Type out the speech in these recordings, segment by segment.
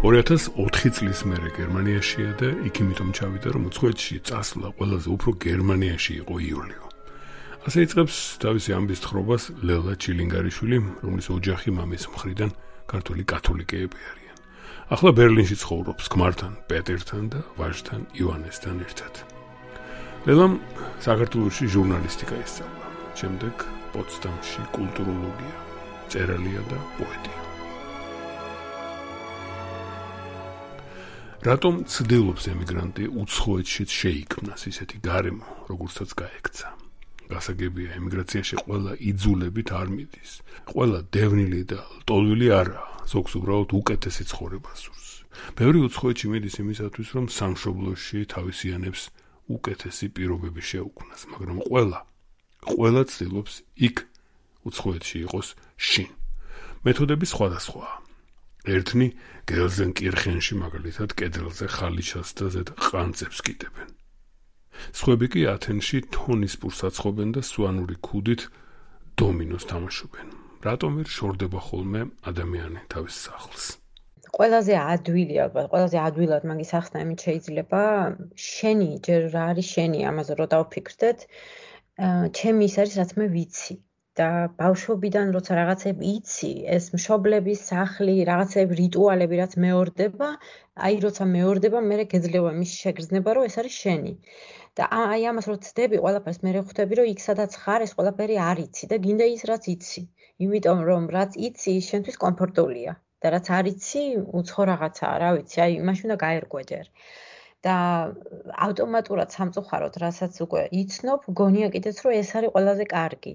2004 წლის მერე გერმანიაშია და იქ იმითომ ჩავიდა რომ უცხოეთში წასვლა ყველაზე უფრო გერმანიაში იყო იულიო. ასე იწყებს თავისი ამბის თხრობას ლელა ჩილინგარიშვილი, რომლის ოჯახი მამის მხრიდან ქართული კათოლიკეები არიან. ახლა ბერლინში ცხოვრობს ქმართან, პეტერთან და ვაჟთან ივანესთან ერთად. ლელამ საქართველოსში ჟურნალისტიკა ისწავლა. შემდეგ პოცდამში კულტუროლოგია, წერალია და პოეტია. რატომ ცდილობს ემიგრანტი უცხოეთშიც შეიქმნას ისეთი გარემო, როგორცაც გაექცა? გასაგებია, ემიგრაციაში ყველა იძულებით არ მიდის. ყველა დევნილი და ლტოლვილი არა, ზოგს უბრალოდ უკეთესი ცხოვრება სურს. ბევრი უცხოეთში მიდის იმისათვის, რომ სამშობლოში თავისიანებს უკეთესი პირობები შეუქმნას, მაგრამ ყველა ყველა ცდილობს იქ უცხოეთში იყოს შინ. მეთოდები სხვადასხვაა. ერთნი გელზენკირხენში მაგალითად კედელზე ხალიჩას და ზედ ყანწებს კიდებენ. სხვები კი ათენში თონის პურს აცხობენ და სვანური ქუდით დომინოს თამაშობენ. რატომ ვერ შორდება ხოლმე ადამიანი თავის სახლს? ყველაზე ადვილი ალბათ, ყველაზე ადვილად მაგის ახსნა იმით შეიძლება შენი ჯერ რა არის შენი ამაზე რო დავფიქრდეთ. ჩემი ის არის რაც მე ვიცი. და ბავშვობიდან როცა რაღაცები იცი, ეს მშობლების სახლი, რაღაცები რიტუალები რაც მეორდება, აი როცა მეორდება, მე გეძლევა მის შეგრძნება, რომ ეს არის შენი. და აი ამას რო ცდები, ყველაფერს მე ხვდები, რომ იქ სადაც ხარ, ეს ყველაფერი არ იცი და გინდა ის რაც იცი. იმიტომ რომ რაც იცი, შენთვის კომფორტულია და რაც არ იცი, უცხო რაღაცაა, რა ვიცი, აი მაშინ უნდა გაერკვეჯერ. და ავტომატურად სამწუხაროდ, რასაც უკვე იცნობ, გონია კიდეც რომ ეს არის ყველაზე კარგი.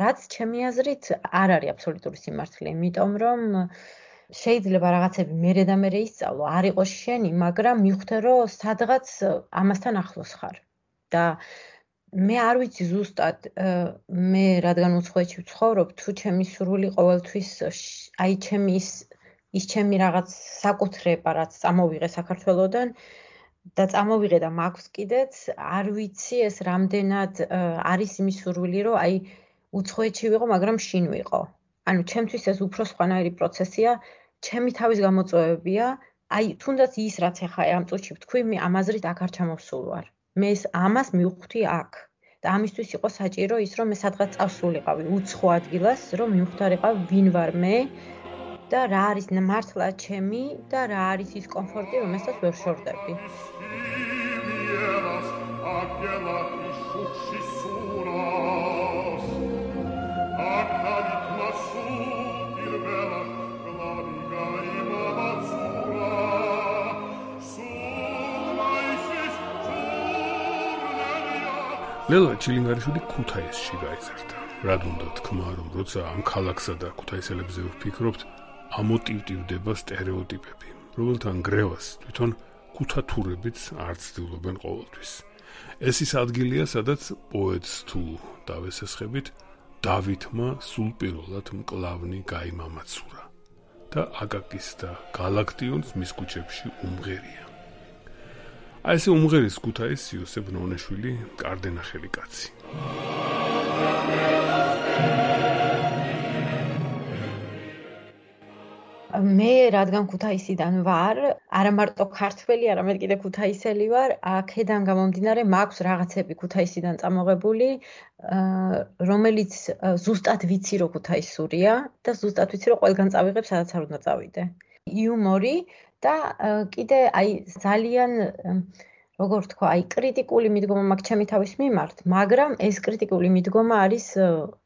რაც ჩემი აზრით არ არის აბსოლუტური სიმართლე, იმიტომ რომ შეიძლება რაღაცები მერე და მერე ისწავლო, არ იყოს შენი, მაგრამ მიხვდე რომ სადღაც ამასთან ახლოს ხარ. და მე არ ვიცი ზუსტად მე რადგან უცხოეთში ვცხოვრობ, თუ ჩემი სურვილი ყოველთვის აი ჩემი ის ის ჩემი რაღაც საკუთრება, რაც წამოვიღე საქართველოსდან და წამოვიღე და მაქვს კიდეც, არ ვიცი ეს რამდენად არის იმის სურვილი, რომ აი უცხოეთში ვიყო, მაგრამ შინ ვიყო. ანუ ჩემთვის ეს უფრო სხვანაირი პროცესია, ჩემი თავის გამოწვევებია. აი, თუნდაც ის რაც ახლა ამ წუთში ვთქვი, მე ამაზრით აქ არ ჩამოვსულ ვარ. მე ეს ამას მივხვდი აქ. და ამისთვის იყო საჭირო ის, რომ მე სადღაც წავსულიყავი უცხო ადგილას, რომ მივხვდარიყავ ვინ ვარ მე და რა არის მართლა ჩემი და რა არის ის კომფორტი, რომელსაც ვერ შორდები. ლელა ჩილინგარიშვილი ქუთაისში გაიზარდა. რად უნდა თქმა, რომ როცა ამ ქალაქსა და ქუთაისელებზე ვფიქრობთ, ამოტივტივდება стереოტიპები, რომელთან გრევას თვითონ ქუთათურებიც არ ცდილობენ ყოველთვის. ეს ის ადგილია, სადაც პოეტს თუ დავესესხებით, დავითმა სულპიროლად მკლავნი გაიმამაცურა და აკაკის და გალაქტიონს მის კუჩებში უმღერია. აი ეს უმღერის ქუთაის იოსებ ნონეშვილი კარდენახელი კაცი. მე რადგან ქუთაისიდან ვარ, არა მარტო ქართველი, არამედ კიდე ქუთაისელი ვარ, აქედან გამომდინარე მაქვს რაღაცები ქუთაისიდან წამოღებული, რომელიც ზუსტად ვიცი რომ ქუთაისურია და ზუსტად ვიცი რომ ყველგან წავიღებ სადაც არ უნდა წავიდე. იუმორი და კიდე აი ძალიან როგორ თქვა, აი კრიტიკული მიდგომა მაქვს ჩემი თავის მიმართ, მაგრამ ეს კრიტიკული მიდგომა არის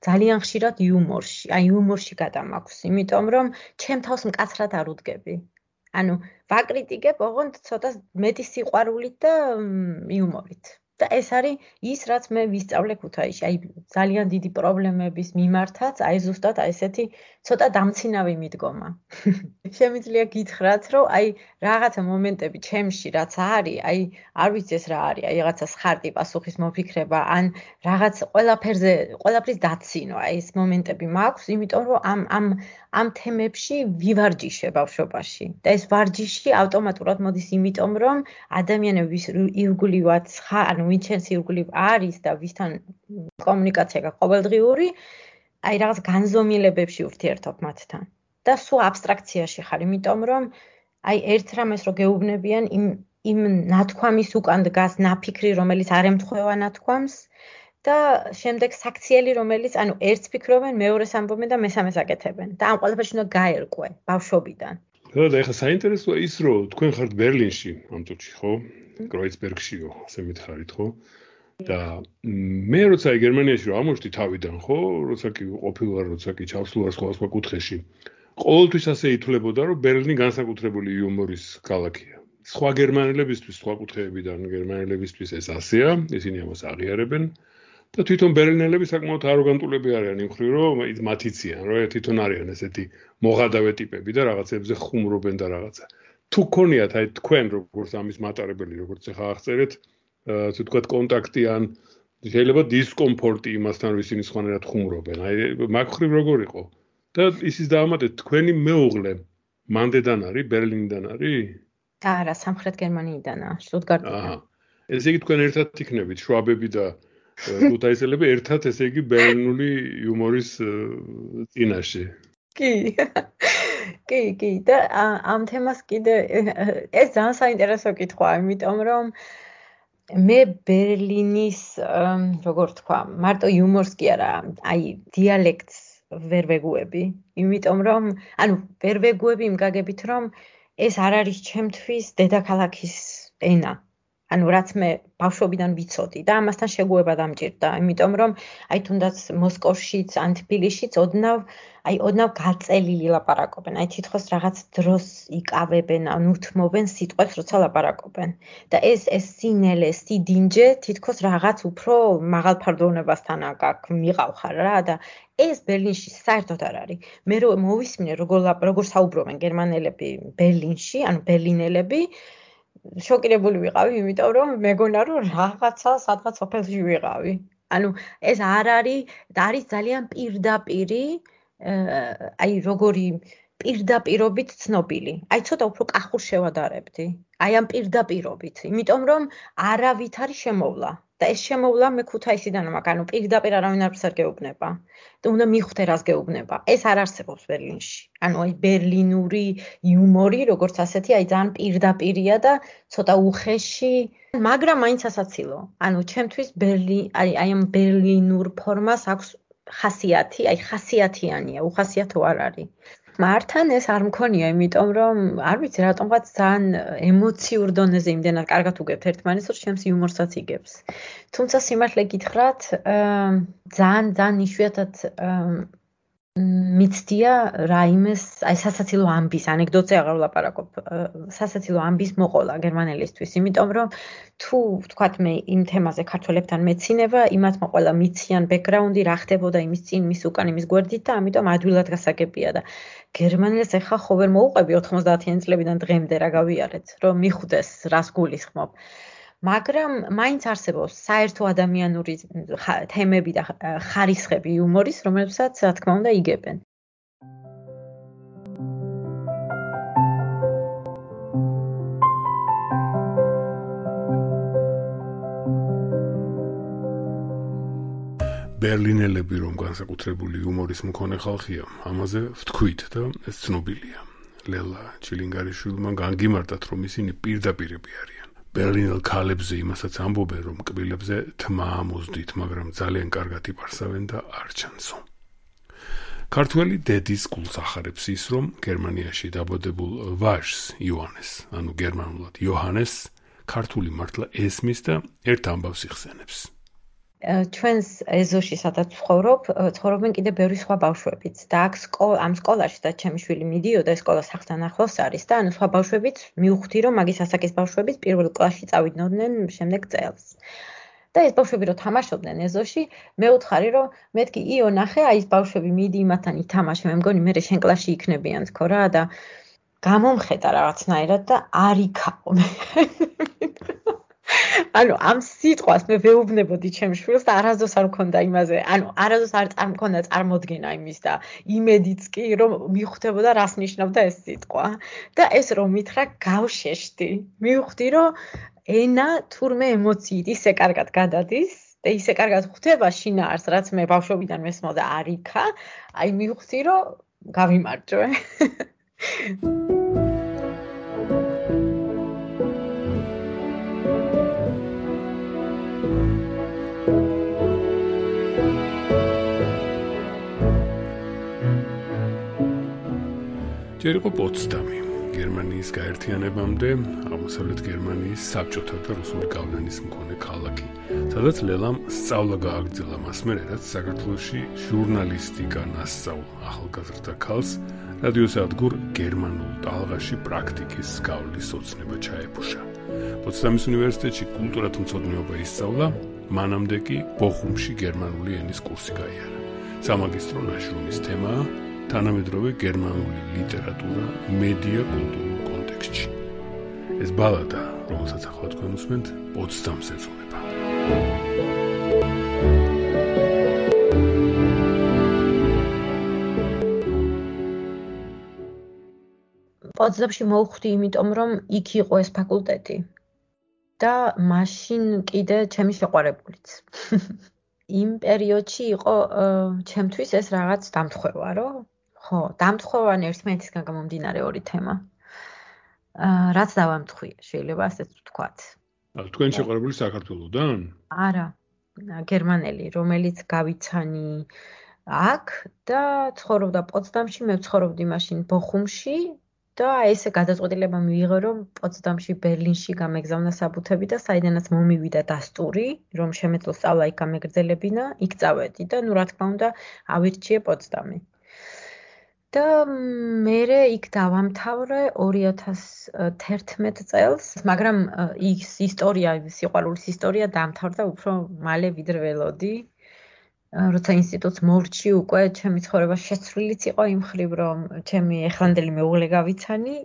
ძალიან ხშირად იუმორში, აი იუმორში გადამაქვს, იმიტომ რომ ჩემ თავს მკაცრად არ უდგები. ანუ ვაკრიტიკებ, ოღონდ ცოტა მეტი სიყვარულით და იუმორით. და ეს არის ის, რაც მე ვისწავლე ქუთაისში. აი ძალიან დიდი პრობლემების მიმართაც, აი ზუსტად აი ესეთი ცოტა დამცინავი მიდგომა. შემიძლია გითხრათ, რომ აი რაღაცა მომენტები ჩემში რაც არის, აი არ ვიცი ეს რა არის, აი რაღაცა ხარტი პასუხის მოფიქრება, ან რაღაც ყველაფერზე, ყველაფრის დაცინო, აი ეს მომენტები მაქვს, იმიტომ რომ ამ ამ ამ თემებში ვივარჯიშე ბავშვობაში. და ეს ვარჯიში ავტომატურად მოდის იმიტომ, რომ ადამიანების ირგვლივაც ხარ, ანუ ვინ ჩვენს ირგვლივ არის და ვისთან კომუნიკაცია გაქვს ყოველდღიური, აი რაღაც განზომილებებში ურთიერთობ მათთან. და სულ აბსტრაქციაში ხარ, იმიტომ რომ აი ერთ რამეს რო გეუბნებიან იმ იმ ნათქვამის უკან დგას ნაფიქრი, რომელიც არ ემთხვევა ნათქვამს და შემდეგ საქციელი, რომელიც ანუ ერთს ფიქრობენ, მეორეს ამბობენ და მესამეს აკეთებენ. და ამ ყველაფერში უნდა გაერკვე ბავშვობიდან. და ეხლა საინტერესოა ის, რომ თქვენ ხართ ბერლინში ამ წუთში, ხო? კროიცბერგშიო, ასე მითხარით, ხო? და მე როცა გერმანიაში რომ ამოშთი თავიდან, ხო? როცა კი ყოფილვარ, როცა კი ჩავსულვარ სხვა სხვა კუთხეში, ყოველთვის ასე ითვლებოდა, რომ ბერლინი განსაკუთრებული იუმორის ქალაქია. სხვა გერმანელებისთვის, სხვა კუთხეებიდან გერმანელებისთვის ეს ასეა, ისინი ამას აღიარებენ. და თვითონ ბერლინელები საკმაოდ აროგანტულები არიან იმ ხრივ, რომ მათიციან, რომ თვითონ არიან ესეთი მოღადავე ტიპები და რაღაცებზე ხუმრობენ და რაღაცა. თუ ქონიათ აი თქვენ როგორც ამის მატარებელი როგორც ახლა აღწერეთ ასე ვთქვათ კონტაქტი ან შეიძლება დისკომფორტი იმასთან რომ ისინი სხვანაირად ხუმრობენ. აი მაგხრივ როგორ იყო? და ისიც დაამატეთ თქვენი მეუღლე მანდედან არის ბერლინიდან არის? არა სამხრეთ გერმანიიდანაა შტუტგარტიდან. აჰა. ესე იგი თქვენ ერთად იქნებით შვაბები და ქუთაისელები ერთად ესე იგი ბერლინული იუმორის წინაშე. კი. კი, კი. და ამ თემას კიდე ეს ძალიან საინტერესო კითხვაა, იმიტომ რომ მე ბერლინის როგორ თქვა, მარტო იუმორს კი არა, აი დიალექტს ვერ ვეგუები, იმიტომ რომ ანუ ვერ ვეგუები იმ გაგებით რომ ეს არ არის ჩემთვის დედაქალაქის ენა. ანუ რაც მე ბავშვობიდან ვიცოდი და ამასთან შეგუება დამჭირდა, იმიტომ რომ აი თუნდაც მოსკოვშიც, ან თბილისშიც ოდნავ აი ოდნავ გაწელილი ლაპარაკობენ. აი თითქოს რაღაც დროს იკავებენ, ან უთმობენ სიტყვებს, როცა ლაპარაკობენ. და ეს ეს სინელე, სიდინჯე თითქოს რაღაც უფრო მაღალფარდოვნებასთან აქ მიყავხარ რა და ეს ბერლინში საერთოდ არ არის. მე რო მოვისმინე როგორ როგორ საუბრობენ გერმანელები ბერლინში, ანუ ბერლინელები შოკირებული ვიყავი, იმიტომ რომ მეგონა რომ რაღაცა სადღაც ოფელში ვიყავი. ანუ ეს არ არის და არის ძალიან პირდაპირი აი როგორი პირდაპირობით ცნობილი. აი ცოტა უფრო კახურ შევადარებდი. აი ამ პირდაპირობით, იმიტომ რომ არავითარი შემოვლა. და ეს შემოვლა მე ქუთაისიდან მაქვს, ანუ პირდაპირ არავინ არ ფსერგეუბნება. და უნდა მიხვდე რას გეუბნება. ეს არ არსებობს ბერლინში. ანუ აი ბერლინური იუმორი, როგორც ასეთი, აი ძალიან პირდაპირია და ცოტა უხეში, მაგრამ მაინც ასაცილო. ანუ ჩემთვის ბერლი, აი აი ამ ბერლინურ ფორმას აქვს ხასიათი, აი ხასიათიანია, უხასიათო არ არის. მართან ეს არ მქონია, იმიტომ რომ არ ვიცი რატომღაც ძალიან ემოციურ დონეზე იმდენად კარგად უგებთ ერთმანეთს, რომ ჩემს იუმორსაც იგებს. თუმცა სიმართლე გითხრათ, ძალიან ძალიან იშვიათად მიცდია რაიმეს, აი სასაცილო ამბის ანეკდოტზე აღარ ვლაპარაკობ. სასაცილო ამბის მოყოლა გერმანელისთვის, იმიტომ რომ თუ ვთქვათ მე იმ თემაზე ქართველებთან მეცინება, იმათ მოყოლა მიციან ბექგრაუნდი, რა ხდებოდა იმის წინ, მის უკან, იმის გვერდით და ამიტომ ადვილად გასაგებია და გერმანელს ახლა ხო ვერ მოუყვები 90-იან წლებიდან დღემდე რა გავიარეთ, რომ მიხვდეს რას გულისხმობ. მაგრამ მაინც არსებობს საერთო ადამიანური თემები და ხარისხები იუმორის, რომელსაც რა თქმა უნდა იგებენ. ბერლინელები რომ განსაკუთრებული იუმორის მქონე ხალხია, ამაზე ვთქვით და ეს ცნობილია. ლელა ჩილინგარიშვილმა განგიმარტათ რომ ისინი პირდაპირები არიან. ბერლინელ ქალებზე იმასაც ამბობენ, რომ კბილებზე თმა ამოსდით, მაგრამ ძალიან კარგად იპარსავენ და არ ჩანცო. ქართველი დედის გულს ახარებს ის, რომ გერმანიაში დაბადებულ ვაჟს იოანეს, ანუ გერმანულად იოჰანეს, ქართული მართლა ესმის და ერთ ამბავს იხსენებს. ჩვენს ეზოში სადაც ცხოვრობ, ცხოვრობენ კიდე ბევრი სხვა ბავშვებიც და აქ ამ სკოლაში და ჩემი შვილი მიდიოდა, სკოლა სახთან ახლოს არის და ანუ სხვა ბავშვებიც მივხვდი რომ მაგის ასაკის ბავშვებიც პირველ კლასში წავიდნენ შემდეგ წელს. და ეს ბავშვები რო თამაშობდნენ ეზოში, მე უთხარი რომ მეთქი იო ნახე, აი ეს ბავშვები მიდი იმათთან ითამაშე, მე მგონი მე შენ კლასში იქნებიან თქო რა და გამომხედა რაღაცნაირად და არ იქაო მე. ანუ ამ სიტყვას მე ვეუბნებოდი ჩემს შვილს და არასდროს არ მქონდა იმაზე, ანუ არასდროს არ წარმქონდა წარმოდგენა იმის და იმედიც კი რომ მიხვდებოდა რას ნიშნავდა ეს სიტყვა და ეს რომ მითხრა გავშეშდი. მივხვდი რომ ენა თურმე ემოციით ისე კარგად გადადის და ისე კარგად ხვდება შინაარს, რაც მე ბავშვობიდან მესმოდა არიქა, აი მივხვდი რომ გავიმარჯვე. ჯერ იყო პოცდამი გერმანიის გაერთიანებამდე აღმოსავლეთ გერმანიის საბჭოთა და რუსული გავლენის მქონე ქალაქი. სადაც ლელამ სწავლა გააგრძელა მას მერე რაც საქართველოსში ჟურნალისტიკა ნასწავლ ახალგაზრდა ქალს რადიოსადგურ გერმანულ ტალღაში პრაქტიკის გავლის ოცნება ჩაეფუშა. პოცდამის უნივერსიტეტში კულტურათმცოდნეობა ისწავლა მანამდე კი ბოხუმში გერმანული ენის კურსი გაიარა. სამაგისტრო ნაშრომის თემაა თანამედროვე გერმანული ლიტერატურა მედია კულტურულ კონტექსტში. ეს ბალადა, რომელსაც ახლა თქვენ უსმენთ, პოცდამს ეძღვნება. პოცდამში მოვხვდი, იმიტომ რომ იქ იყო ეს ფაკულტეტი. და მაშინ კიდე ჩემი შეყვარებულიც. იმ პერიოდში იყო ჩემთვის ეს რაღაც დამთხევა, რომ ხო, დამთხოვანი ერთმანეთისგან გამომდინარე ორი თემა. აა რაც დავამთხვი, შეიძლება ასე ვთქვათ. აა თქვენ შეყარებული საქართველოსდან? არა, გერმანელი, რომელიც გავიცანი აქ და ცხოვრობდა პოცდამში, მე ვცხოვრობდი მაშინ ბოხუმში და ესე გადაწყვეტილება მიიღო, რომ პოცდამში, ბერლინში გამეგზავნა საბუთები და საიდანაც მომივიდა დასტური, რომ შემეძლო სწავლა იქ გამეგრძელებინა, იქ წავედი და ნუ რა თქმა უნდა, ავირჩიე პოცდამი. და მე იქ დავამთავრე 2011 წელს, მაგრამ ის ისტორია, სიყვარულის ისტორია დამთავრდა უფრო მალე ვიდრე ველოდი. როცა ინსტიტუტს მორჩი უკვე ჩემი ცხოვრება შეცვლილიც იყო იმ ხრივ, რომ ჩემი ეხლანდელი მეუღლე გავიცანი,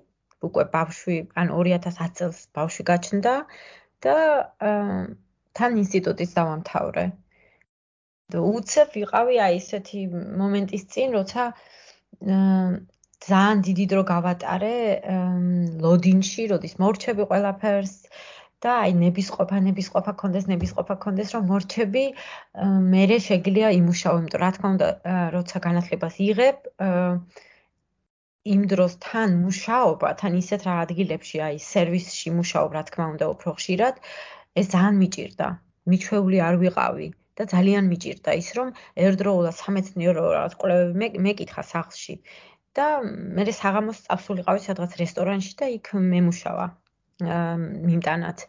უკვე ბავშვი, ან 2010 წელს ბავშვი გაჩნდა და თან ინსტიტუტის დავამთავრე. და უცებ ვიყავი აი ესეთი მომენტის წინ, როცა ძალიან დიდი დრო გავატარე ლოდინში, როდის მორჩები ყველაფერს და აი ნებისყოფა ნებისყოფა კონდეს ნებისყოფა კონდეს რომ მორჩები მე შეგიძლია იმუშაო, იმიტომ რა თქმა უნდა, როცა განათლებას იღებ იმ დროს თან მუშაობა, თან ისეთ რა ადგილებში, აი სერვისში მუშაობ, რა თქმა უნდა, უფრო ხშირად, ეს ძალიან მიჭირდა. მიჩვეული არ ვიყავი. და ძალიან მიჭირდა ის რომ ერთდროულად სამეცნიერო რაღაც კვლევები მეკითხა სახლში. და მე საღამოს წავსულიყავი სადღაც რესტორანში და იქ მემუშავა მიმტანად.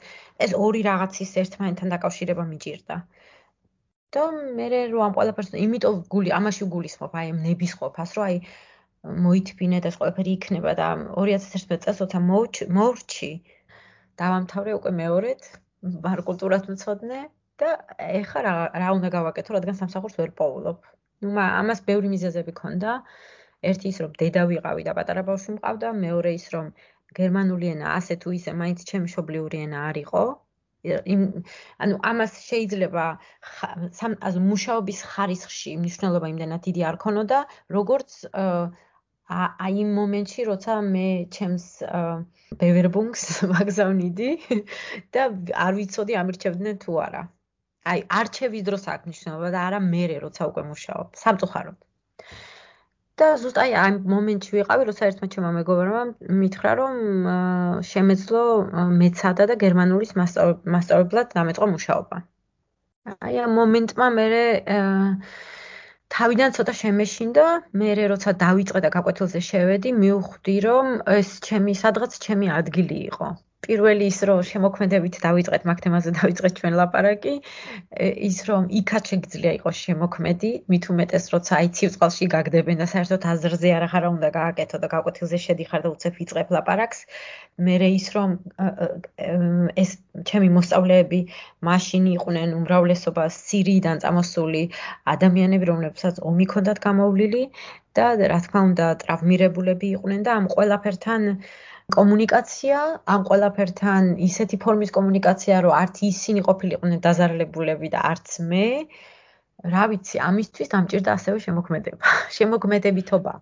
ეს ორი რაღაცის ერთმანეთთან დაკავშირება მიჭირდა. და მე რო ამ ყველაფერს იმიტომ გული ამაში გულისხმობ აი ნების ყოფას რომ აი მოითბინე და ყველაფერი იქნება და 2011 წელს ოცა მოურჩი. დავამთავრე უკვე მეორედ ვარ კულტურას მწოდნე და ეხა რა რა უნდა გავაკეთო, რადგან სამსახურს ვერ პოულობ. ნუ ამას ბევრი მიზეზები ქონდა. ერთი ის რომ დედა ვიყავი და პატარა ბავშვი მყავდა, მეორე ის რომ გერმანული ენა ასე თუ ისე მაინც ჩემი მშობლიური ენა არ იყო. იმ ანუ ამას შეიძლება სამ აზ მუშაობის ხარისხში მნიშვნელობა იმდანაც დიდი არ ქონოდა, როგორც აი იმ მომენტში, როცა მე ჩემს ბევერბუნგს ვაგზავნიდი და არ ვიცოდი ამირჩევდნენ თუ არა. აი არჩევის დროს აქვს მნიშვნელობა და არა მერე როცა უკვე მუშაობ სამწუხაროდ. და ზუსტ აი ამ მომენტში ვიყავი როცა ერთმა ჩემმა მეგობარმა მითხრა რომ შემეძლო მეცადა და გერმანულის მასწავლებლად დამეწყო მუშაობა. აი ამ მომენტმა მე თავიდან ცოტა შემეშინდა მე როცა დავიწყე და გაკვეთილზე შევედი მივხვდი რომ ეს ჩემი სადღაც ჩემი ადგილი იყო პირველი ის რომ შემოქმედებით დავიწყეთ მაგ თემაზე დავიწყეთ ჩვენ ლაპარაკი ის რომ იქაც შეგიძლია იყოს შემოქმედი. მით უმეტეს როცა აი ცივწყალში გაგდებენ და საერთოდ აზრზე არ ახარა უნდა გააკეთო და გაკვეთილზე შედიხარ და უცებ იწყებ ლაპარაკს. მე ის რომ ეს ჩემი მოსწავლეები მაშინ იყვნენ უმრავლესობა სირიიდან წამოსული ადამიანები რომლებსაც ომი ჰქონდათ გამოვლილი და რა თქმა უნდა ტრავმირებულები იყვნენ და ამ ყველაფერთან კომუნიკაცია ამ ყველაფერთან ისეთი ფორმის კომუნიკაცია, რომ არც ისინი ყოფილიყვნენ დაზარალებულები და არც მე. რა ვიცი, ამისთვის დამჭირდა ასევე შემოქმედება, შემოქმედებითობა.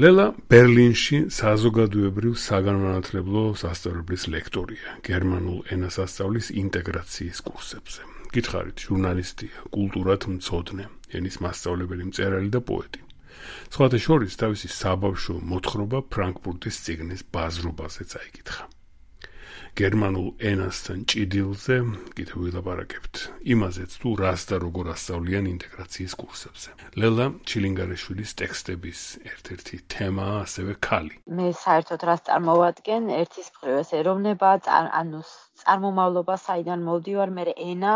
ლელა ბერლინში საზოგადოებრივ საგანმანათლებლო სასწავლებლის ლექტორია, გერმანულ ენას ასწავლის ინტეგრაციის კურსებზე. გითხარით, ჟურნალისტია, კულტურად მცოდნე, ენის მასწავლებელი, მწერალი და პოეტი. სხვათა შორის თავისი საბავშვო მოთხრობა ფრანკფურტის ციგნის ბაზრობაზე წაიკითხა. გერმანულ ენასთან ჭიდილზე კიდევ ვილაპარაკებთ. იმაზეც თუ რას და როგორ ასწავლიან ინტეგრაციის კურსებზე. ლელა ჩილინგარიშვილის ტექსტების ერთ-ერთი თემაა ასევე ქალი. მე საერთოდ რას წარმოვადგენ? ერთის მხრივ ეს ეროვნება, ანუ წარმომავლობა, საიდან მოვდივარ, მე ენა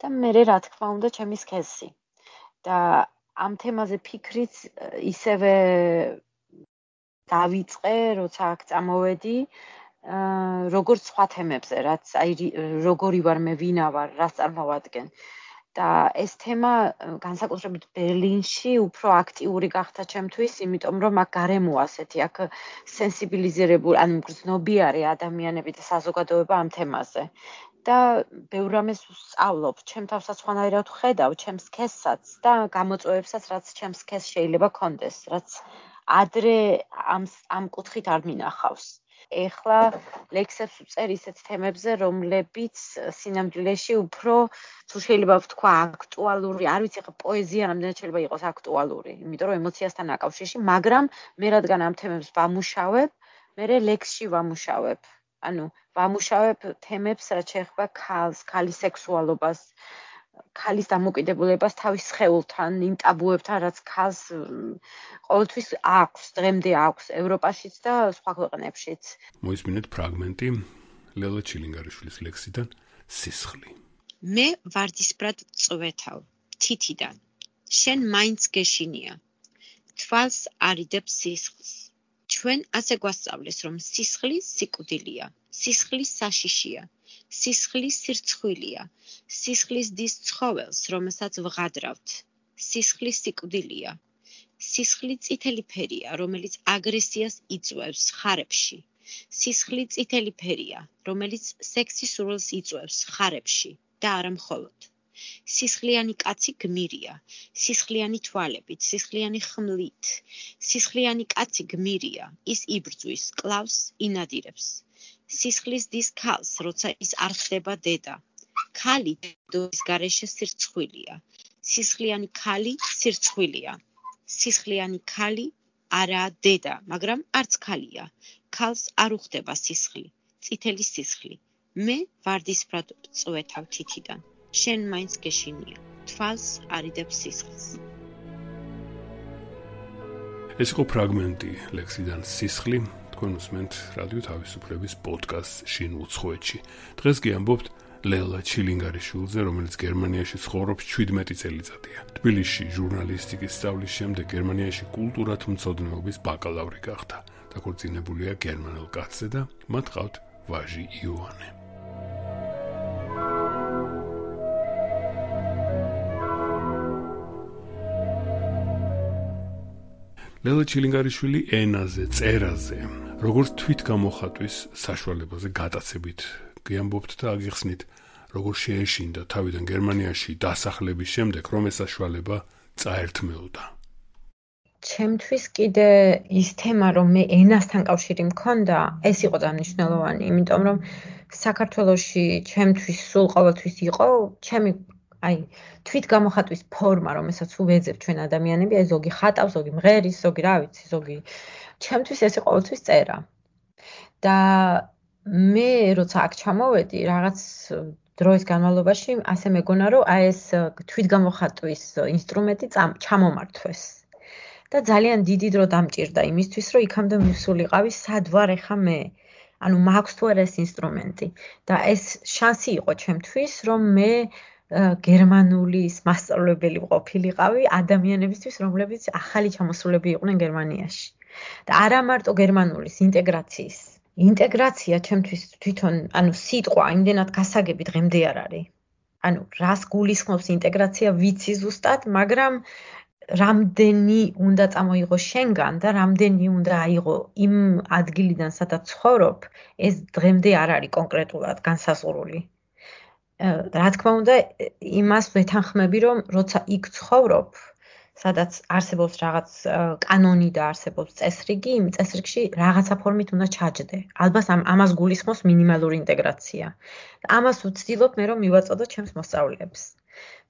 და მე რა თქმა უნდა ჩემი სქესი. და ამ თემაზე ფიქრიც ისევე დავიწყე, როცა აქ წამოვედი, აა როგორც სხვა თემებზე, რაც აი როგორი ვარ მე, ვინა ვარ, რას წარმოვადგენ. და ეს თემა განსაკუთრებით ბერლინში უფრო აქტიური გახდა ჩემთვის, იმიტომ რომ აქ გარემო ასეთი, აქ სენსიბილიზირებული, ანუ გრძნობიარე ადამიანები და საზოგადოება ამ თემაზე. და ბევრ რამეს ვსწავლობ, ჩემ თავსაც ხანაერად ხედავ, ჩემს სქესაც და გამოწვევებსაც, რაც ჩემს სქეს შეიძლება კონდეს, რაც ადრე ამ ამ კუთხით არ მინახავს. ეხლა ლექსებს ვწერ ისეთ თემებზე, რომლებიც სინამდვილეში უფრო თუ შეიძლება ვთქვა აქტუალური, არ ვიცი, ხა პოეზია რამდენად შეიძლება იყოს აქტუალური, იმიტომ რომ ემოციასთან აკავშირში, მაგრამ მე რადგან ამ თემებს ვამუშავებ, მე ლექსში ვამუშავებ. ანუ ვამუშავებ თემებს, რაც შეეხება ქალს, ქალის სექსუალობას, ქალის დამოკიდებულებას თავის სხეულთან, იმ ტაბუებთან, რაც ქალს ყოველთვის აქვს, დღემდე აქვს ევროპაშიც და სხვა ქვეყნებშიც. მოისმინეთ ფრაგმენტი ლელა ჩილინგარიშვილის ლექსიდან სისხლი. მე ვარდისბრად წვეთავ თითიდან. შენ მაინც გეშინია. თვალს არიდებს სისხლს. ჩვენ ასე გვასწავლეს, რომ სისხლი სიკვდილია, სისხლი საშიშია, სისხლი სირცხვილია, სისხლის დის ცხოველს, რომელსაც ვღადრავთ. სისხლი სიკვდილია. სისხლი წითელი ფერია, რომელიც აგრესიას იწვევს ხარებში. სისხლი წითელი ფერია, რომელიც სექსის სურვილს იწვევს ხარებში და არა მხოლოდ. სისხლიანი კაცი გმირია სისხლიანი თვალებით სისხლიანი ხმლით სისხლიანი კაცი გმირია ის იბრძვის კლავს ინადირებს სისხლის დის ქალს როცა ის არ ხდება დედა. ქალი დედის გარეშე სირცხვილია. სისხლიანი ქალი სირცხვილია. სისხლიანი ქალი არა დედა მაგრამ არც ქალია. ქალს არ უხდება სისხლი წითელი სისხლი. მე ვარდისფრად წვეთავ თითიდან. შენ მაინც გეშინია. თვალს არიდებს სისხლს. ეს იყო ფრაგმენტი ლექსიდან სისხლი თქვენ უსმენთ რადიო თავისუფლების პოდკასტ შინ უცხოეთში. დღეს გიამბობთ ლელა ჩილინგარიშვილზე რომელიც გერმანიაში ცხოვრობს 17 წელიწადია. თბილისში ჟურნალისტიკის სწავლის შემდეგ გერმანიაში კულტურათ მცოდნეობის ბაკალავრი გახდა. დაქორწინებულია გერმანელ კაცზე და მათ ყავთ ვაჟი იოანე. ლელა ჩილინგარიშვილი ენაზე, წერაზე, როგორც თვით გამოხატვის საშუალებაზე გადაცებით გიამბობთ და აგიხსნით, როგორ შეეშინდა თავიდან გერმანიაში დასახლების შემდეგ, რომ ეს საშუალება წაერთმეოდა. ჩემთვის კიდე ის თემა, რომ მე ენასთან კავშირი მქონდა, ეს იყო დანიშნულოვანი, იმიტომ რომ საქართველოში ჩემთვის სულ ყოველთვის იყო ჩემი აი თვით გამოხატვის ფორმა, რომელსაც უვეძებ ჩვენ ადამიანები, აი ზოგი ხატავს, ზოგი მღერის, ზოგი რა ვიცი, ზოგი ჩემთვის ეს ყოველთვის წერა. და მე როცა აქ ჩამოვედი, რაღაც დროის განმავლობაში ასე მეგონა, რომ აი ეს თვით გამოხატვის ინსტრუმენტი ჩამომართვეს. და ძალიან დიდი დრო დამჭირდა იმისთვის, რომ იქამდე მისულიყავი, სად ვარ ახლა მე? ანუ მაქვს თუ არა ეს ინსტრუმენტი და ეს შანსი იყო ჩემთვის რომ მე გერმანულის მასწავლებელი ყოფილიყავი ადამიანებისთვის რომლებიც ახალი ჩამოსულები იყვნენ გერმანიაში და არა მარტო გერმანულის ინტეგრაციის ინტეგრაცია ჩემთვის თვითონ ანუ სიტყვა იმდენად გასაგები დღემდე არ არის ანუ რას გულისხმობს ინტეგრაცია ვიცი ზუსტად მაგრამ რამდენი უნდა წამოიღო შენგან და რამდენი უნდა აიღო იმ ადგილიდან სადაც ცხოვრობ, ეს დღემდე არ არის კონკრეტულად განსაზღვრული. რა თქმა უნდა, იმას ვეთანხმები, რომ როცა იქ ცხოვრობ, სადაც არსებობს რაღაც კანონი და არსებობს წესრიგი, იმ წესრიგში რაღაცა ფორმით უნდა ჩაჯდე. ალბათ ამ ამას გულისხმობს მინიმალური ინტეგრაცია. ამას ვცდილობ მე რომ მივაწოდო ჩემს მოსწავლეებს.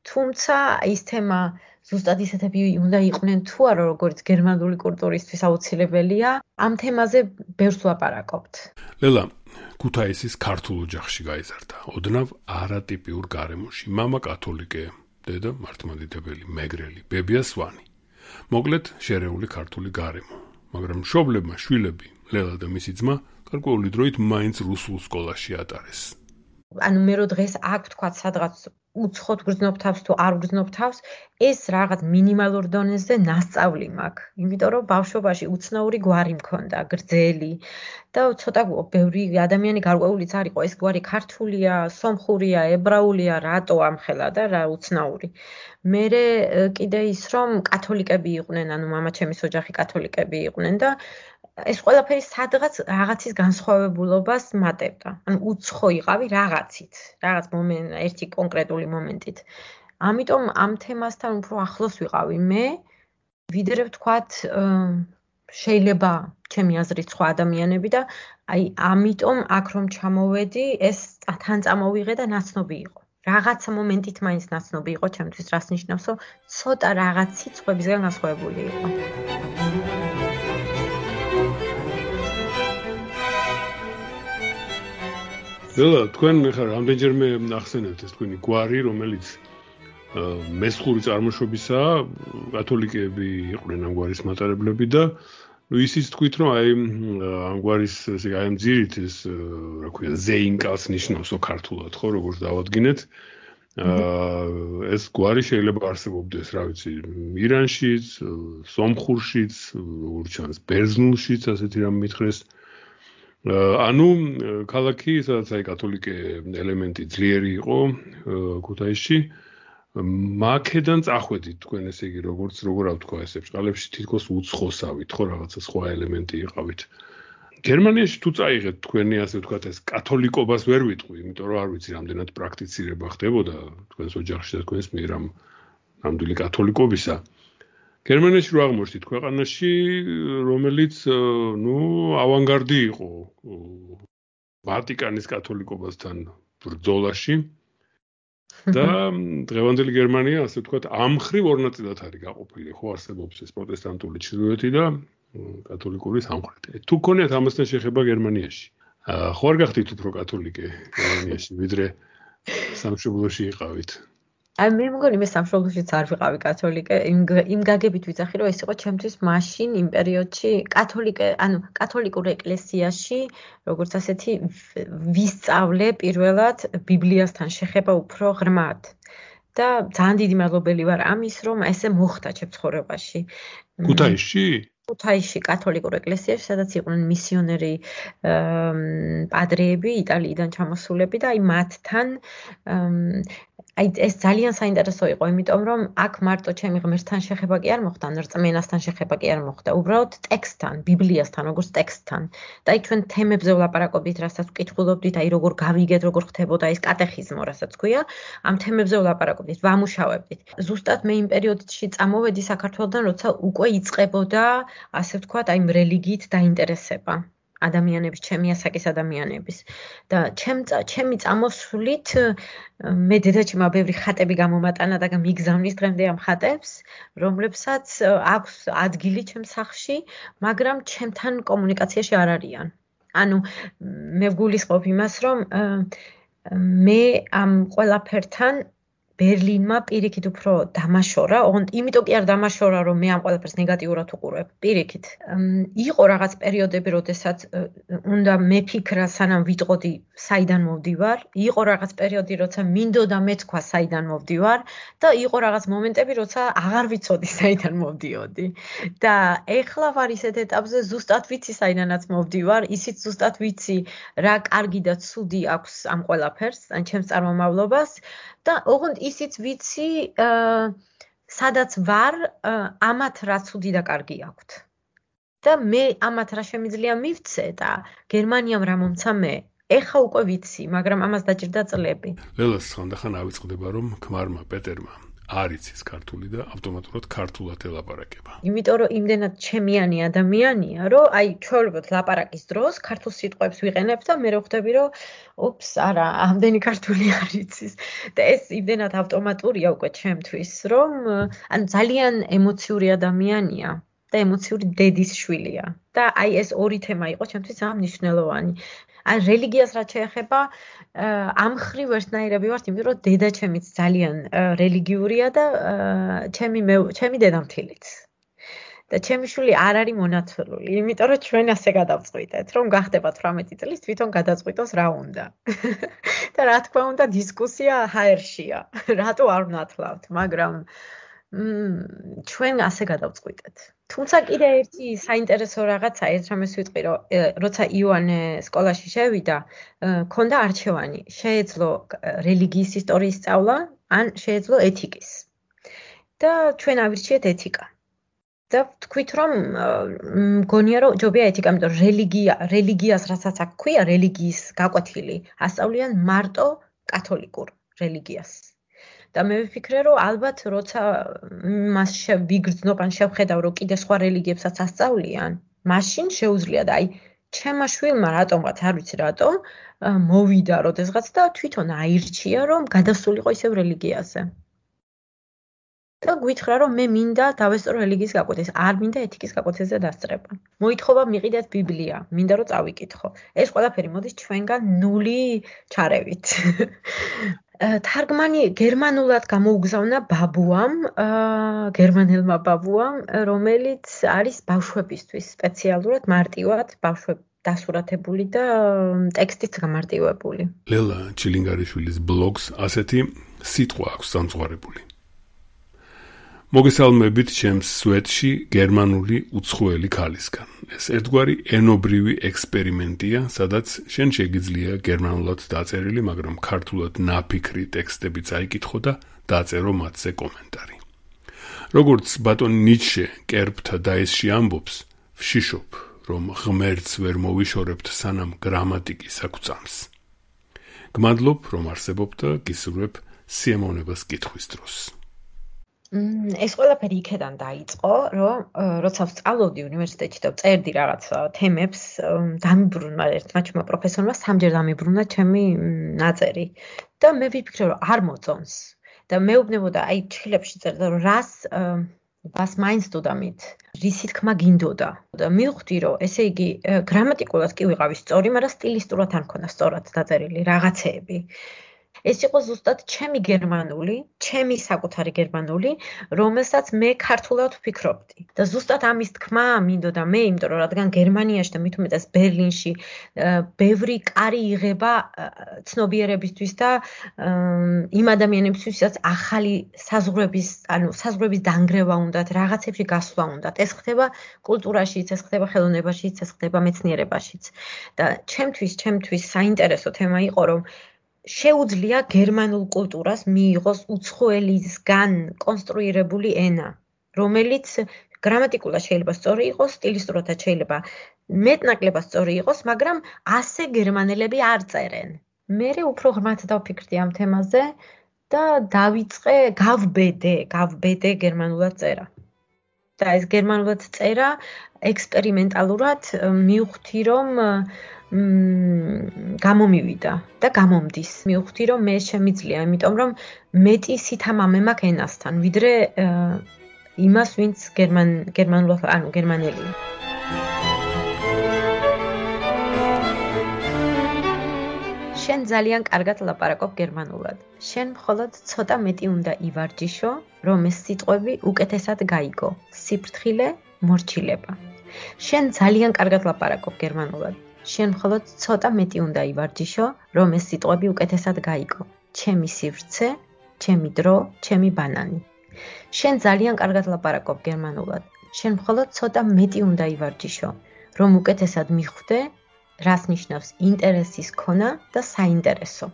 თუმცა ის თემა ზუსტად ისეთები უნდა იყვნენ თუ არა, როგორც გერმანული კულტურისთვის აუცილებელია. ამ თემაზე ბევრს ვაპარაკობთ. ლელა, ქუთაისის ქართულ ოჯახში გაიზარდა. ოდნავ არატიპიურ გარემოში. მამა კათოლიკეა. დედა მართლმადიდებელი მეგრელი ბებია სვანი. მოკლედ შერეული ქართული გარემო. მაგრამ მშობლებმა შვილები ლელა და მისი ძმა გარკვეული დროით მაინც რუსულ სკოლაში ატარეს. ანუ მე რო დღეს აქ თქვა სადღაც უცხოთ გრძნობ თავს თუ არ გრძნობ თავს, ეს რაღაც მინიმალურ დონეზე ნასწავლი მაქვს. იმიტომ რომ ბავშვობაში უცნაური გვარი მქონდა, გრძელი და ცოტა ბევრი ადამიანი გარკვეულიც არისო, ეს გვარი ქართულია, სომხურია, ებრაულია, რატო ამხელა და რა უცნაური. მე კიდე ის რომ კათოლიკები იყვნენ, ანუ მამაჩემის ოჯახი კათოლიკები იყვნენ და ეს ყველაფერი სადღაც რაღაცის განსხვავებულობას მატებდა. ანუ უცხო იყავი რაღაცით, რაღაც მომენტ ერთი კონკრეტული მომენტით. ამიტომ ამ თემასთან უფრო ახლოს ვიყავი მე, ვიდრე ვთქვათ, შეიძლება ჩემი აზრით სხვა ადამიანები და აი ამიტომ აქ რომ ჩამოვედი, ეს თან წამოვიღე და ნაცნობი იყო. რაღაცა მომენტით მაინც ნაცნობი იყო ჩემთვის, რას ნიშნავს, რომ ცოტა რაღაცი სხვებისგან განსხვავებული იყო. ნელა თქვენ ხა რამდენჯერმე ახსენებთ ეს თქვენი გვარი რომელიც მესხური წარმოშობისაა კათოლიკეები იყვნენ ამ გვარის მატარებლები და ну ისიც თქვით რომ აი ამ გვარის ესე აი ამ ძირით ეს რა ქვია ზეინკას ნიშნავსო ქართულად ხო როგორც დავადგინეთ. აა ეს გვარი შეიძლება არსებობდეს რა ვიცი ირანშიც სომხურშიც როგორც ჩანს ბერძნულშიც ასეთი რამ მითხრეს. აა ანუ ქალაქი სადაც აი კათოლიკე ელემენტი ძლიერი იყო ქუთაისში მაკედან წახვედით. თქვენ ესე იგი როგორც როგორ ავთქვა ესე ბჭყალებში თითქოს უცხოსავით ხო რაღაცა სხვა ელემენტი იყავით. გერმანიაში თუ წაიღეთ თქვენი ასე ვთქვათ ეს კათოლიკობას ვერ ვიტყვი იმიტომ რომ არ ვიცი რამდენად პრაქტიცირება ხდებოდა თქვენს ოჯახში და თქვენს მიერ ამ ნამდვილი კათოლიკობისა გერმანიაში რო აღმოჩნდით ქვეყანაში, რომელიც ნუ ავანგარდი იყო ვატიკანის კათოლიკობასთან ბრძოლაში და დღევანდელი გერმანია, ასე ვთქვათ, ამხრივ ორ ნაწილად არის გაყოფილი, ხო არსებობს ეს პროტესტანტული ჩრდილოეთი და კათოლიკური სამხრეთი. თუ გქონიათ ამასთან შეხება გერმანიაში, ხო არ გახდით უფრო კათოლიკე გერმანიაში, ვიდრე სამშობლოში იყავით? აი მე მგონი მე სამშობლოშიც არ ვიყავი კათოლიკე. იმ იმ გაგებით ვიცახი რომ ეს იყო ჩემთვის მაშინ იმ პერიოდში კათოლიკე ანუ კათოლიკურ ეკლესიაში როგორც ასეთი ვისწავლე პირველად ბიბლიასთან შეხება უფრო ღრმად. და ძალიან დიდი მადლობელი ვარ ამის რომ ესე მოხდა ჩემ ცხოვრებაში. ქუთაისში? ქუთაისში კათოლიკურ ეკლესიაში სადაც იყვნენ მისიონერი პადრეები იტალიიდან ჩამოსულები და აი მათთან აი ეს ძალიან საინტერესო იყო, იმიტომ რომ აქ მარტო ჩემი ღმერთთან შეხება კი არ მოხდა, რწმენასთან შეხება კი არ მოხდა, უბრალოდ ტექსტთან, ბიბლიასთან, როგორც ტექსტთან. და აი ჩვენ თემებზე ვლაპარაკობდით, რასაც ვკითხულობდით, აი როგორ გავიგეთ, როგორ ხდებოდა ეს კატეხიზმო, რასაც ქვია, ამ თემებზე ვლაპარაკობდით, ვამუშავებდით. ზუსტად მე იმ პერიოდში წამოვედი საქართველოსთან, როცა უკვე იწყებოდა, ასე ვთქვათ, აი რელიგიით დაინტერესება. ადამიანების, ჩემი ასაკის ადამიანების და ჩემ ჩემი წამოსვლით მე დედაჩემ ბევრი ხატები გამომატანა და მიგზავნის დღემდე ამ ხატებს, რომლებსაც აქვს ადგილი ჩემ სახლში, მაგრამ ჩემთან კომუნიკაციაში არ არიან. ანუ მე ვგულისხმობ იმას, რომ მე ამ ყველაფერთან ბერლინმა პირიქით უფრო დამაშორა, ოღონდ იმიტომ კი არ დამაშორა, რომ მე ამ ყველაფერს ნეგატიურად უყურებ. პირიქით. იყო რაღაც პერიოდები, როდესაც უნდა მეფიქრა, სანამ ვიტყოდი, საიდან მოვდივარ. იყო რაღაც პერიოდი, როცა მინდოდა მეთქვა, საიდან მოვდივარ და იყო რაღაც მომენტები, როცა აღარ ვიცოდი, საიდან მოვდიოდი. და ეხლა ვარ ისეთ ეტაპზე, ზუსტად ვიცი, საიდანაც მოვდივარ, ისიც ზუსტად ვიცი, რა კარგი და ცუდი აქვს ამ ყველაფერს, ან ჩემს წარმომავლობას. და ოღონდ ისიც ვიცი სადაც ვარ ამათ რა ცუდი და კარგი აქვს და მე ამათ რა შემიძლია მივცე და გერმანიამ რა მომცა მე? ეხა უკვე ვიცი მაგრამ ამას დაჭირდა წლები. ლელას ხანდახან ავიწყდება რომ ქმარმა პეტერმა არიცის ქართული და ავტომატურად ქართულად ელაპარაკება. იმიტომ რომ იმდენად ჩემიანი ადამიანია, რომ აი ჩვეულებრივ ლაპარაკის დროს ქართულ სიტყვებს ვიყენებ და მე ვხვდები რომ ოფს, არა, ამდენი ქართული არიცის. და ეს იმდენად ავტომატურია უკვე ჩემთვის, რომ ანუ ძალიან ემოციური ადამიანია. და ემოციური დედის შვილია. და აი ეს ორი თემა იყო ჩემთვის ძალიან მნიშვნელოვანი. ან რელიგიას რაც შეეხება ამ ხრივ ერთნაირები ვართ, იმიტომ რომ დედა ჩემიც ძალიან რელიგიურია და ჩემი ჩემი დედამთილიც. და ჩემი შვილი არ არის მონათლული, იმიტომ რომ ჩვენ ასე გადავწყვიტეთ, რომ გახდება 18 წლის თვითონ გადაწყვიტოს რა უნდა. და რა თქმა უნდა დისკუსია ჰაერშია. რატო არ ვნათლავთ, მაგრამ ჩვენ ასე გადავწყვიტეთ. თუმცა კიდე ერთი საინტერესო რაღაცა ერთ რამეს ვიტყვი, რომ როცა იოანე სკოლაში შევიდა, ქონდა არჩევანი, შეეძლო რელიგიის ისტორიის სწავლა ან შეეძლო ეთიკის. და ჩვენ ავირჩიეთ ეთიკა. და თქვით რომ მგონია რომ ჯობია ეთიკა, იმიტომ რომ რელიგია, რელიგიას რასაც აქ ქვია, რელიგიის გაკვეთილი, ასწავლიან მარტო კათოლიკურ რელიგიას. და მე ვფიქრე რომ ალბათ როცა მას ვიგრძნობ ან შევხედავ რომ კიდე სხვა რელიგიებსაც ასწავლიან მაშინ შეუძლია და აი ჩემმა შვილმა რატომღაც არ ვიცი რატო მოვიდა როდესღაც და თვითონ აირჩია რომ გადასულიყო ისევ რელიგიაზე. და გვითხრა რომ მე მინდა დავესწრო რელიგიის გაკვეთეს. არ მინდა ეთიკის გაკვეთესზე დასწრება. მოითხოვა მიყიდეთ ბიბლია. მინდა რომ წავიკითხო. ეს ყველაფერი მოდის ჩვენგან ნული ჩარევით თარგმანი გერმანულად გამოუგზავნა ბაბუამ, გერმანელმა ბაბუამ, რომელიც არის ბავშვებისთვის სპეციალურად მარტივად ბავშვებ დასურათებული და ტექსტიც გამარტივებული. ლელა ჩილინგარიშვილის ბლოგს ასეთი სიტყვა აქვს სამწუხარებული. მოგესალმებით ჩემს სვეტში გერმანული უცხოელი ქალისგან. ეს ერთგვარი ენობრივი ექსპერიმენტია, სადაც შენ შეგიძლია გერმანულად დაწერილი, მაგრამ ქართულად ნაფიქრი ტექსტები წაიკითხო და დაწერო მათზე კომენტარი. როგორც ბატონ ნიჩე კერპთა დაესში ამბობს, ვშიშობ, რომ ღმერთს ვერ მოვიშორებთ სანამ გრამატიკის აკუწამს. გმადლობ, რომ არსებობ და გისურვებ სიემოვნებას კითხვის დროს. ეს ყველაფერი იქედან დაიწყო, რომ როცა ვსწავლობდი უნივერსიტეტში და წერდი რაღაც თემებს, დამიბრუნდა ერთმა ჩემმა პროფესორმა სამჯერ დამიბრუნდა ჩემი ნაწერი. და მე ვიფიქრე რომ არ მოწონს. და მეუბნებოდა აი ჩხილებში წერდა რომ რას ბას მაინც დოდამით რისი თქმა გინდოდა. და მივხვდი რომ ესე იგი გრამატიკულად კი ვიყავი სწორი, მაგრამ სტილისტურად არ მქონდა სწორად დაწერილი რაღაცეები. ეს იყო ზუსტად ჩემი გერმანული, ჩემი საკუთარი გერმანული, რომელსაც მე ქართულად ვფიქრობდი. და ზუსტად ამის თქმა მინდოდა მე, იმიტომ რომ რადგან გერმანიაში და მით უმეტეს ბერლინში ბევრი კარი იღება ცნობიერებისთვის და იმ ადამიანებისთვის, ვისაც ახალი საზღვრების, ანუ საზღვრების დანგრევა უნდათ, რაღაცებში გასვლა უნდათ. ეს ხდება კულტურაშიც, ეს ხდება ხელოვნებაშიც, ეს ხდება მეცნიერებაშიც. და ჩემთვის, ჩემთვის საინტერესო თემა იყო, რომ შეუძლია გერმანულ კულტურას მიიღოს უცხოელისგან კონსტრუირებული ენა, რომელიც გრამატიკულად შეიძლება სწორი იყოს, სტილისტურადაც შეიძლება მეტნაკლებად სწორი იყოს, მაგრამ ასე გერმანელები არ წერენ. მე უფრო ღრმად დავფიქრდი ამ თემაზე და დავიწყე გავბედე, გავბედე გერმანულად წერა. და ეს გერმანულად წერა ექსპერიმენტალურად მივხვდი რომ მ გამომივიდა და გამომდის. მივხვდი რომ მე შემიძლია, იმიტომ რომ მეტი სითამამე მაქვს ენასთან, ვიდრე იმას, ვინც გერმან გერმანულად, ანუ გერმანელია. შენ ძალიან კარგად ლაპარაკობ გერმანულად. შენ მხოლოდ ცოტა მეტი უნდა ივარჯიშო, რომ ეს სიტყვები უკეთესად გაიგო. სიფრთხილე, მორჩილება. შენ ძალიან კარგად ლაპარაკობ გერმანულად. შენ მხოლოდ ცოტა მეტი უნდა ივარჯიშო, რომ ეს სიტყვები უკეთესად გაიგო. ჩემი სივრცე, ჩემი დრო, ჩემი ბანანი. შენ ძალიან კარგად ლაპარაკობ გერმანულად. შენ მხოლოდ ცოტა მეტი უნდა ივარჯიშო, რომ უკეთესად მიხვდე რას ნიშნავს ინტერესის ქონა და საინტერესო.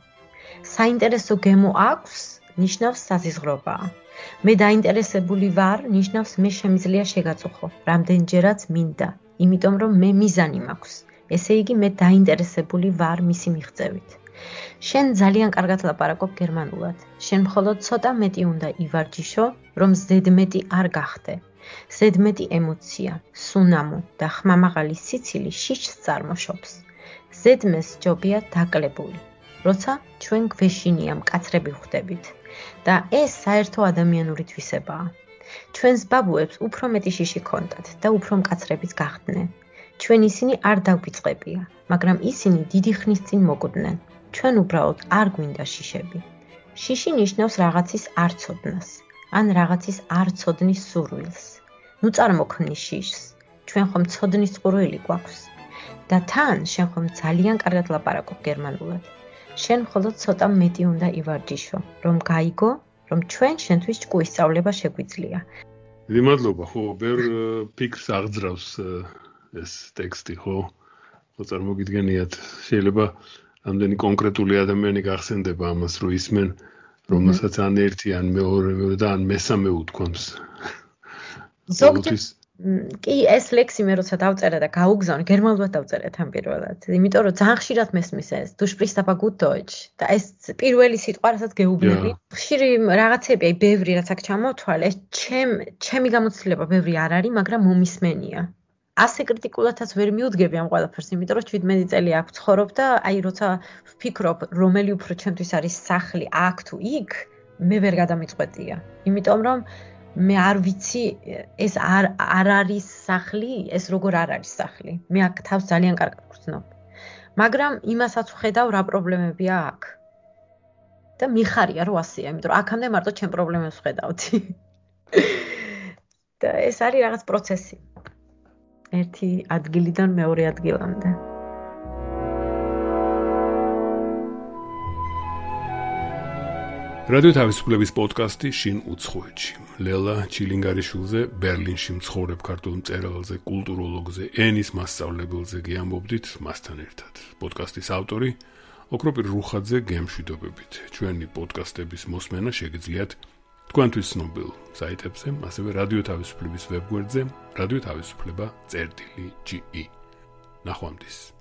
საინტერესო გემო აქვს, ნიშნავს საზიზღრობაა. მე დაინტერესებული ვარ, ნიშნავს მე შემიძლია შეგაწუხო, რამდენჯერაც მინდა, იმიტომ რომ მე მიზანი მაქვს. ესე იგი მე დაინტერესებული ვარ მისი მიღწევით. შენ ძალიან კარგად ლაპარაკობ გერმანულად. შენ მხოლოდ ცოტა მეტი უნდა ივარჯიშო, რომ ზედმეტი არ გახდე. ზედმეტი ემოცია, სუნამო და ხმამაღალი სიცილი შიშს წარმოშობს. ზედმეს ჯობია დაკლებული, როცა ჩვენ გვეშინია მკაცრები ხვდებით და ეს საერთო ადამიანური თვისებაა. ჩვენს ბაბუებს უფრო მეტი შიში ქონდათ და უფრო მკაცრებიც გახდნენ. ჩვენ ისინი არ დაგვიწყებია, მაგრამ ისინი დიდი ხნის წინ მოკვდნენ. ჩვენ უბრალოდ არ გვინდა შიშები. შიში ნიშნავს რაღაცის არცოდნას. ან რაღაცის არ ცოდნის სურვილს. ნუ წარმოქმნი შიშს. ჩვენ ხომ ცოდნის ყურვილი გვაქვს. და თან შენ ხომ ძალიან კარგად ლაპარაკობ გერმანულად. შენ მხოლოდ ცოტა მეტი უნდა ივარჯიშო, რომ გაიგო, რომ ჩვენ შენთვის ჭკუისწავლება შეგვიძლია. მადლობა, ხო, ბერ ფიქრს აღძრავს ეს ტექსტი, ხო? ხო წარმოგიდგენიათ, შეიძლება ამდენი კონკრეტული ადამიანი გახსენდება ამას, რომ ისმენ რომელსაც ან ერთი ან მეორე და ან მესამე უთქვამს. ზოგჯერ კი ეს ლექსი მე როცა დავწერე და გაუგზავნე გერმანულად დავწერე თან პირველად. იმიტომ რომ ძალიან ხშირად მესმის ეს du sprichst aber gut deutsch და ეს პირველი სიტყვა რასაც გეუბნები. ხშირი რაღაცები აი ბევრი რაც აქ ჩამოთვალე, ჩემ ჩემი გამოცდილება ბევრი არ არის, მაგრამ მომისმენია. ასე კრიტიკულადაც ვერ მიუძგები ამ ყველაფერს, იმიტომ რომ 17 წელი აქ ცხოვრობ და აი როცა ვფიქრობ, რომელი უფრო ჩემთვის არის სახლი აქ თუ იქ, მე ვერ გადამიწყვეტია. იმიტომ რომ მე არ ვიცი ეს არ არ არის სახლი, ეს როგორ არ არის სახლი. მე აქ თავს ძალიან კარგად ვგრძნობ. მაგრამ იმასაც ვხედავ რა პრობლემებია აქ. და მიხარია რომ ასეა, იმიტომ რომ აქამდე მარტო ჩემ პრობლემებს ვხედავდი. და ეს არის რაღაც პროცესი. ერთი ადგილიდან მეორე ადგილამდე. რადიო თავისუფლების პოდკასტი შინ უცხოეთში. ლელა ჩილინგარიშვილზე ბერლინში მცხოვრებ ქართულ მწერალზე, კულტუროლოგზე, ენის მასწავლებელზე გიამბობდით მასთან ერთად. პოდკასტის ავტორი ოქროპირ რუხაძე გემშვიდობებით. ჩვენი პოდკასტების მოსმენა შეგიძლიათ თქვენთვის ცნობილ საიტებზე, ასევე რადიო თავისუფლების ვებგვერდზე, თავისუფლება.ge. ნახვამდის.